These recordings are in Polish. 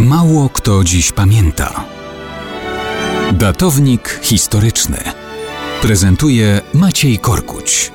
Mało kto dziś pamięta. Datownik historyczny prezentuje Maciej Korkuć.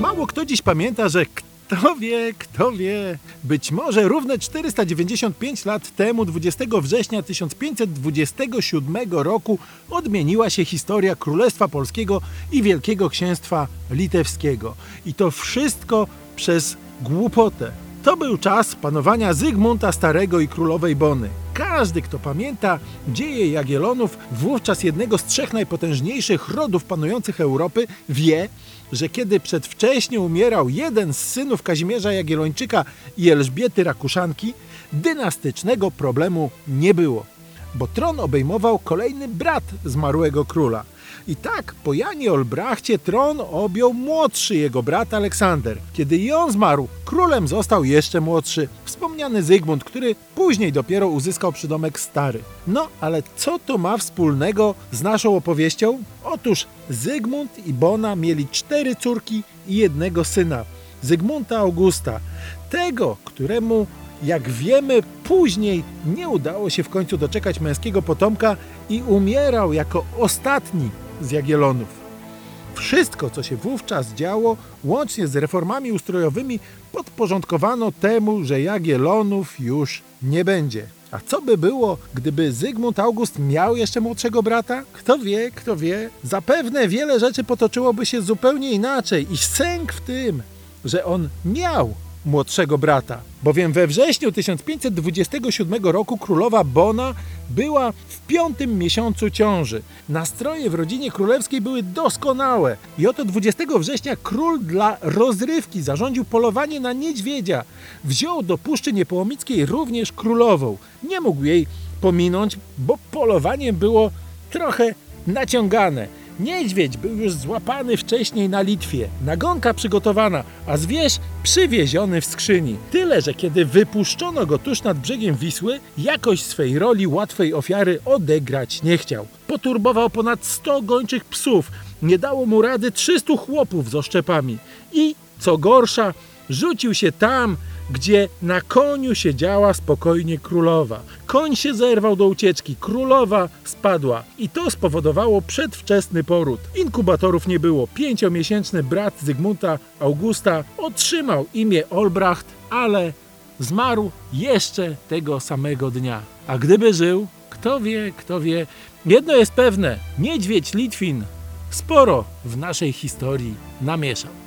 Mało kto dziś pamięta, że kto wie, kto wie, być może równe 495 lat temu, 20 września 1527 roku, odmieniła się historia Królestwa Polskiego i Wielkiego Księstwa Litewskiego. I to wszystko przez głupotę. To był czas panowania Zygmunta Starego i królowej Bony. Każdy, kto pamięta dzieje Jagiellonów, wówczas jednego z trzech najpotężniejszych rodów panujących Europy, wie, że kiedy przedwcześnie umierał jeden z synów Kazimierza Jagiellończyka i Elżbiety Rakuszanki, dynastycznego problemu nie było, bo tron obejmował kolejny brat zmarłego króla. I tak po Janie Olbrachcie tron objął młodszy jego brat Aleksander. Kiedy i on zmarł, królem został jeszcze młodszy, wspomniany Zygmunt, który później dopiero uzyskał przydomek stary. No, ale co to ma wspólnego z naszą opowieścią? Otóż Zygmunt i Bona mieli cztery córki i jednego syna, Zygmunta Augusta, tego, któremu jak wiemy, później nie udało się w końcu doczekać męskiego potomka i umierał jako ostatni z Jagiellonów. Wszystko, co się wówczas działo, łącznie z reformami ustrojowymi, podporządkowano temu, że Jagiellonów już nie będzie. A co by było, gdyby Zygmunt August miał jeszcze młodszego brata? Kto wie, kto wie. Zapewne wiele rzeczy potoczyłoby się zupełnie inaczej i sęk w tym, że on miał młodszego brata, bowiem we wrześniu 1527 roku królowa Bona była w piątym miesiącu ciąży. Nastroje w rodzinie królewskiej były doskonałe i oto 20 września król dla rozrywki zarządził polowanie na niedźwiedzia. Wziął do Puszczy Niepołomickiej również królową. Nie mógł jej pominąć, bo polowanie było trochę naciągane. Niedźwiedź był już złapany wcześniej na Litwie, nagonka przygotowana, a zwierz przywieziony w skrzyni. Tyle, że kiedy wypuszczono go tuż nad brzegiem Wisły, jakoś swej roli łatwej ofiary odegrać nie chciał. Poturbował ponad 100 gończych psów, nie dało mu rady 300 chłopów z oszczepami i, co gorsza, rzucił się tam, gdzie na koniu siedziała spokojnie królowa. Koń się zerwał do ucieczki, królowa spadła i to spowodowało przedwczesny poród. Inkubatorów nie było. Pięciomiesięczny brat Zygmunta Augusta otrzymał imię Olbracht, ale zmarł jeszcze tego samego dnia. A gdyby żył, kto wie, kto wie. Jedno jest pewne, niedźwiedź Litwin sporo w naszej historii namieszał.